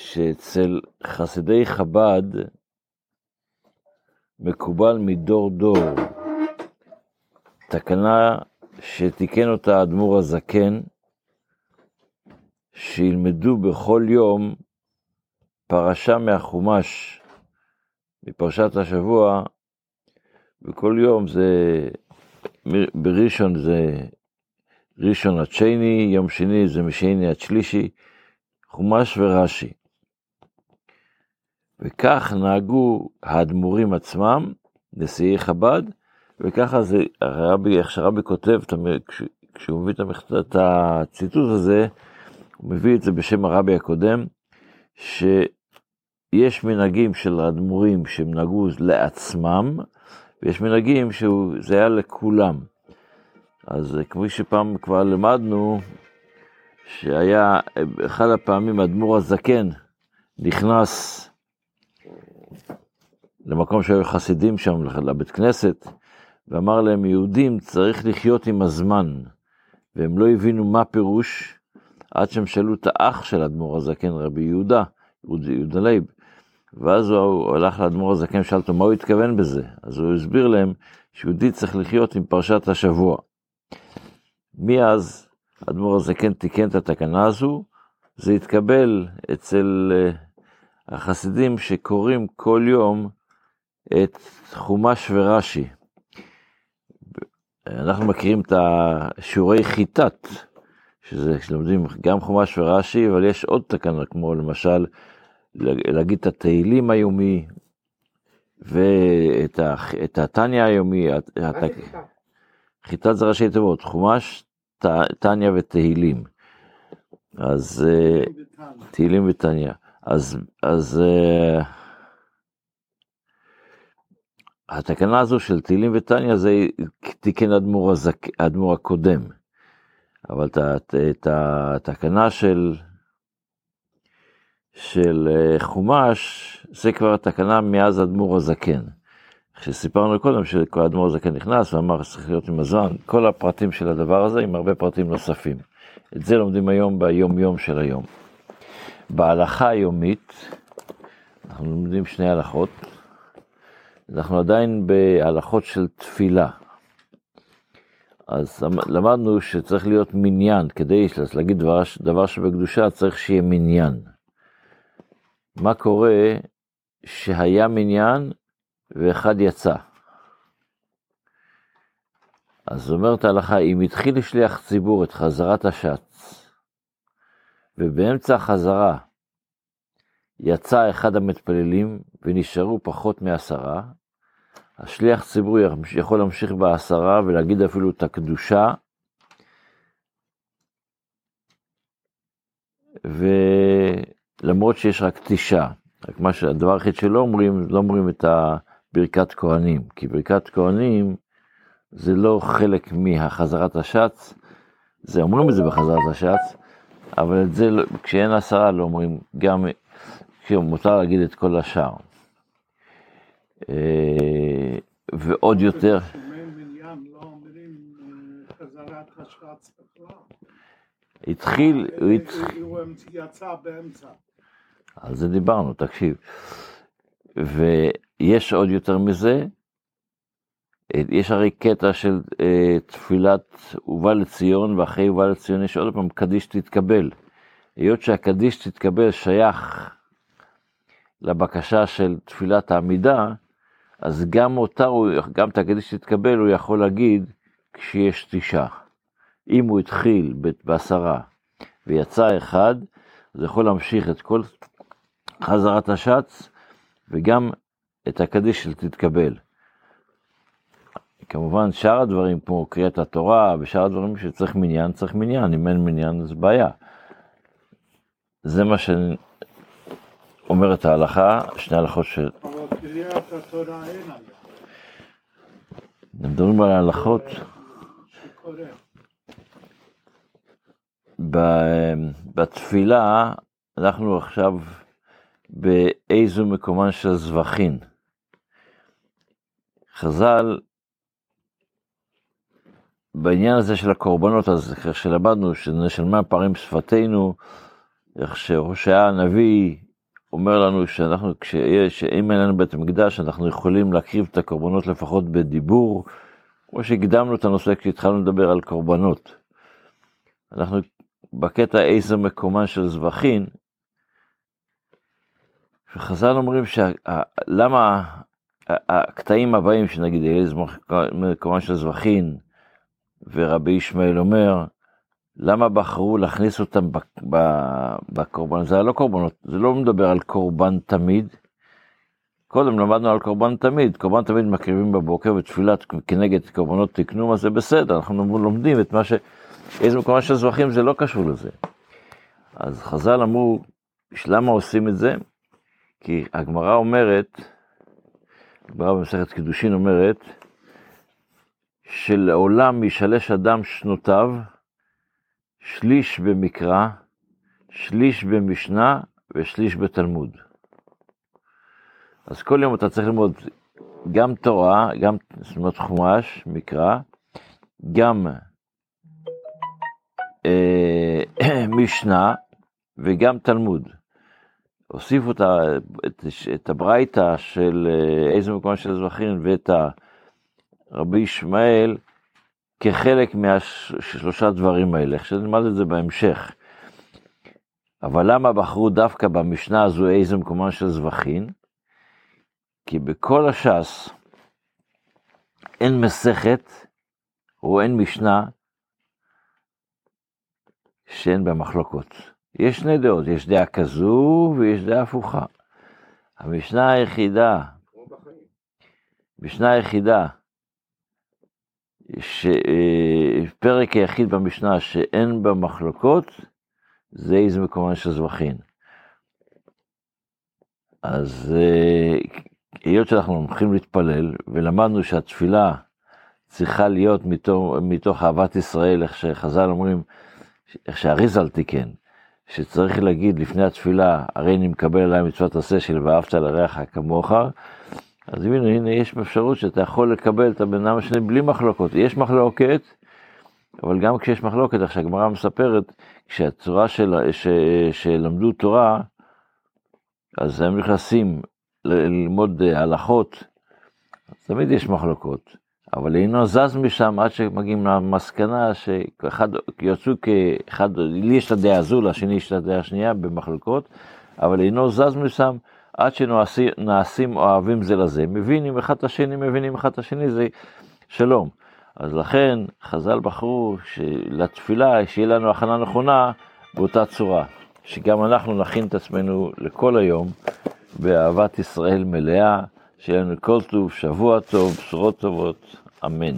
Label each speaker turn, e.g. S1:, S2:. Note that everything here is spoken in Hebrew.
S1: שאצל חסידי חב"ד מקובל מדור דור תקנה שתיקן אותה האדמו"ר הזקן, שילמדו בכל יום פרשה מהחומש, מפרשת השבוע, וכל יום זה, בראשון זה ראשון עד שני, יום שני זה משני עד שלישי, חומש ורש"י. וכך נהגו האדמו"רים עצמם, נשיאי חב"ד, וככה זה, הרבי, איך שהרבי כותב, כשהוא מביא את הציטוט הזה, הוא מביא את זה בשם הרבי הקודם, שיש מנהגים של האדמו"רים שהם נהגו לעצמם, ויש מנהגים שזה היה לכולם. אז כמו שפעם כבר למדנו, שהיה, אחד הפעמים האדמו"ר הזקן נכנס למקום שהיו חסידים שם, לבית כנסת, ואמר להם, יהודים צריך לחיות עם הזמן, והם לא הבינו מה פירוש, עד שהם שאלו את האח של האדמו"ר הזקן, רבי יהודה, יהודה לייב, ואז הוא הלך לאדמו"ר הזקן ושאל אותו מה הוא התכוון בזה, אז הוא הסביר להם שיהודי צריך לחיות עם פרשת השבוע. מאז האדמו"ר הזקן תיקן את התקנה הזו, זה התקבל אצל אה, החסידים שקוראים כל יום את חומש ורש"י. אנחנו מכירים את השיעורי חיטת, שזה שלומדים גם חומש ורש"י, אבל יש עוד תקנה, כמו למשל להגיד את התהילים היומי, ואת התניא היומי, חיטת זה ראשי תיבות, חומש, תניא ותהילים. אז תהילים ותניא. אז, אז התקנה הזו של תהילים ותניא זה תיקן אדמו"ר הזק... הקודם. אבל את התקנה של, של אה, חומש, זה כבר תקנה מאז אדמו"ר הזקן. כשסיפרנו קודם שכל אדמו"ר הזקן נכנס ואמר שצריך להיות עם הזמן, כל הפרטים של הדבר הזה עם הרבה פרטים נוספים. את זה לומדים היום ביום יום של היום. בהלכה היומית, אנחנו לומדים שני הלכות, אנחנו עדיין בהלכות של תפילה. אז למדנו שצריך להיות מניין, כדי להגיד דבר, דבר שבקדושה צריך שיהיה מניין. מה קורה שהיה מניין ואחד יצא? אז אומרת ההלכה, אם התחיל לשליח ציבור את חזרת השץ, ובאמצע החזרה יצא אחד המתפללים ונשארו פחות מעשרה, השליח ציבור יכול להמשיך בעשרה ולהגיד אפילו את הקדושה, ולמרות שיש רק תשעה, רק מה שהדבר היחיד שלא אומרים, לא אומרים את ברכת כהנים, כי ברכת כהנים זה לא חלק מהחזרת השץ, זה אומרים את זה בחזרת השץ, אבל את זה, לא, כשאין עשרה לא אומרים, גם, מותר להגיד את כל השאר. אה, ועוד יותר. התחיל, הוא יצא באמצע. על זה דיברנו, תקשיב. ויש עוד יותר מזה, יש הרי קטע של אה, תפילת ובא לציון, ואחרי ובא לציון יש עוד פעם קדיש תתקבל. היות שהקדיש תתקבל שייך לבקשה של תפילת העמידה, אז גם אותה, גם את הקדיש שתתקבל, הוא יכול להגיד כשיש תשעה. אם הוא התחיל בעשרה ויצא אחד, אז יכול להמשיך את כל חזרת השץ וגם את הקדיש של תתקבל. כמובן שאר הדברים כמו קריאת התורה ושאר הדברים שצריך מניין, צריך מניין, אם אין מניין אז בעיה. זה מה שאומרת ההלכה, שני הלכות מדברים על ההלכות. בתפילה אנחנו עכשיו באיזו מקומן של זבחין. חז"ל, בעניין הזה של הקורבנות, אז איך שלמדנו, שנשלמה פערים שפתנו, איך שהושע הנביא אומר לנו שאנחנו, שאם אין לנו בית המקדש, אנחנו יכולים להקריב את הקורבנות לפחות בדיבור, כמו שהקדמנו את הנושא כשהתחלנו לדבר על קורבנות. אנחנו בקטע איזה מקומן של זבחין, וחז"ל אומרים שלמה הקטעים הבאים, שנגיד מקומן של זבחין, ורבי ישמעאל אומר, למה בחרו להכניס אותם בקורבן? זה לא קורבנות, זה לא מדבר על קורבן תמיד. קודם למדנו על קורבן תמיד, קורבן תמיד מקריבים בבוקר ותפילת כנגד קורבנות תקנו, אז זה בסדר, אנחנו לומדים את מה ש... איזה מקומה של זבחים זה לא קשור לזה. אז חז"ל אמרו, למה עושים את זה? כי הגמרא אומרת, הגמרא במסכת קידושין אומרת, שלעולם ישלש אדם שנותיו, שליש במקרא, שליש במשנה ושליש בתלמוד. אז כל יום אתה צריך ללמוד גם תורה, גם זאת אומרת חומש, מקרא, גם אה, משנה וגם תלמוד. הוסיפו את, את, את הברייתא של אה, איזה מקום של זבחין ואת רבי ישמעאל כחלק מהשלושה דברים האלה, איך שנלמד את זה בהמשך. אבל למה בחרו דווקא במשנה הזו איזה מקומן של זבחין? כי בכל הש"ס אין מסכת או אין משנה שאין בה מחלוקות. יש שני דעות, יש דעה כזו ויש דעה הפוכה. המשנה היחידה, משנה היחידה שפרק היחיד במשנה שאין בה מחלוקות, זה איזה מקומן של זבחין. אז אה, היות שאנחנו הולכים להתפלל, ולמדנו שהתפילה צריכה להיות מתוך, מתוך אהבת ישראל, איך שחז"ל אומרים, איך שאריזל תיקן, שצריך להגיד לפני התפילה, הרי אני מקבל עליי מצוות עשה של ואהבת לרעך כמוך, אז הנה, הנה יש אפשרות שאתה יכול לקבל את הבן אדם השני בלי מחלוקות. יש מחלוקת, אבל גם כשיש מחלוקת, איך שהגמרא מספרת, כשהצורה של, ש, שלמדו תורה, אז הם נכנסים ללמוד הלכות, תמיד יש מחלוקות, אבל אינו זז משם עד שמגיעים למסקנה שאחד, יצאו כאחד, לי יש את הדעה הזו, לשני יש את הדעה השנייה במחלוקות, אבל אינו זז משם עד שנעשים אוהבים זה לזה, מבינים אחד את השני, מבינים אחד את השני, זה שלום. אז לכן חז"ל בחרו לתפילה, שיהיה לנו הכנה נכונה באותה צורה, שגם אנחנו נכין את עצמנו לכל היום באהבת ישראל מלאה, שיהיה לנו כל טוב, שבוע טוב, בשורות טובות, אמן.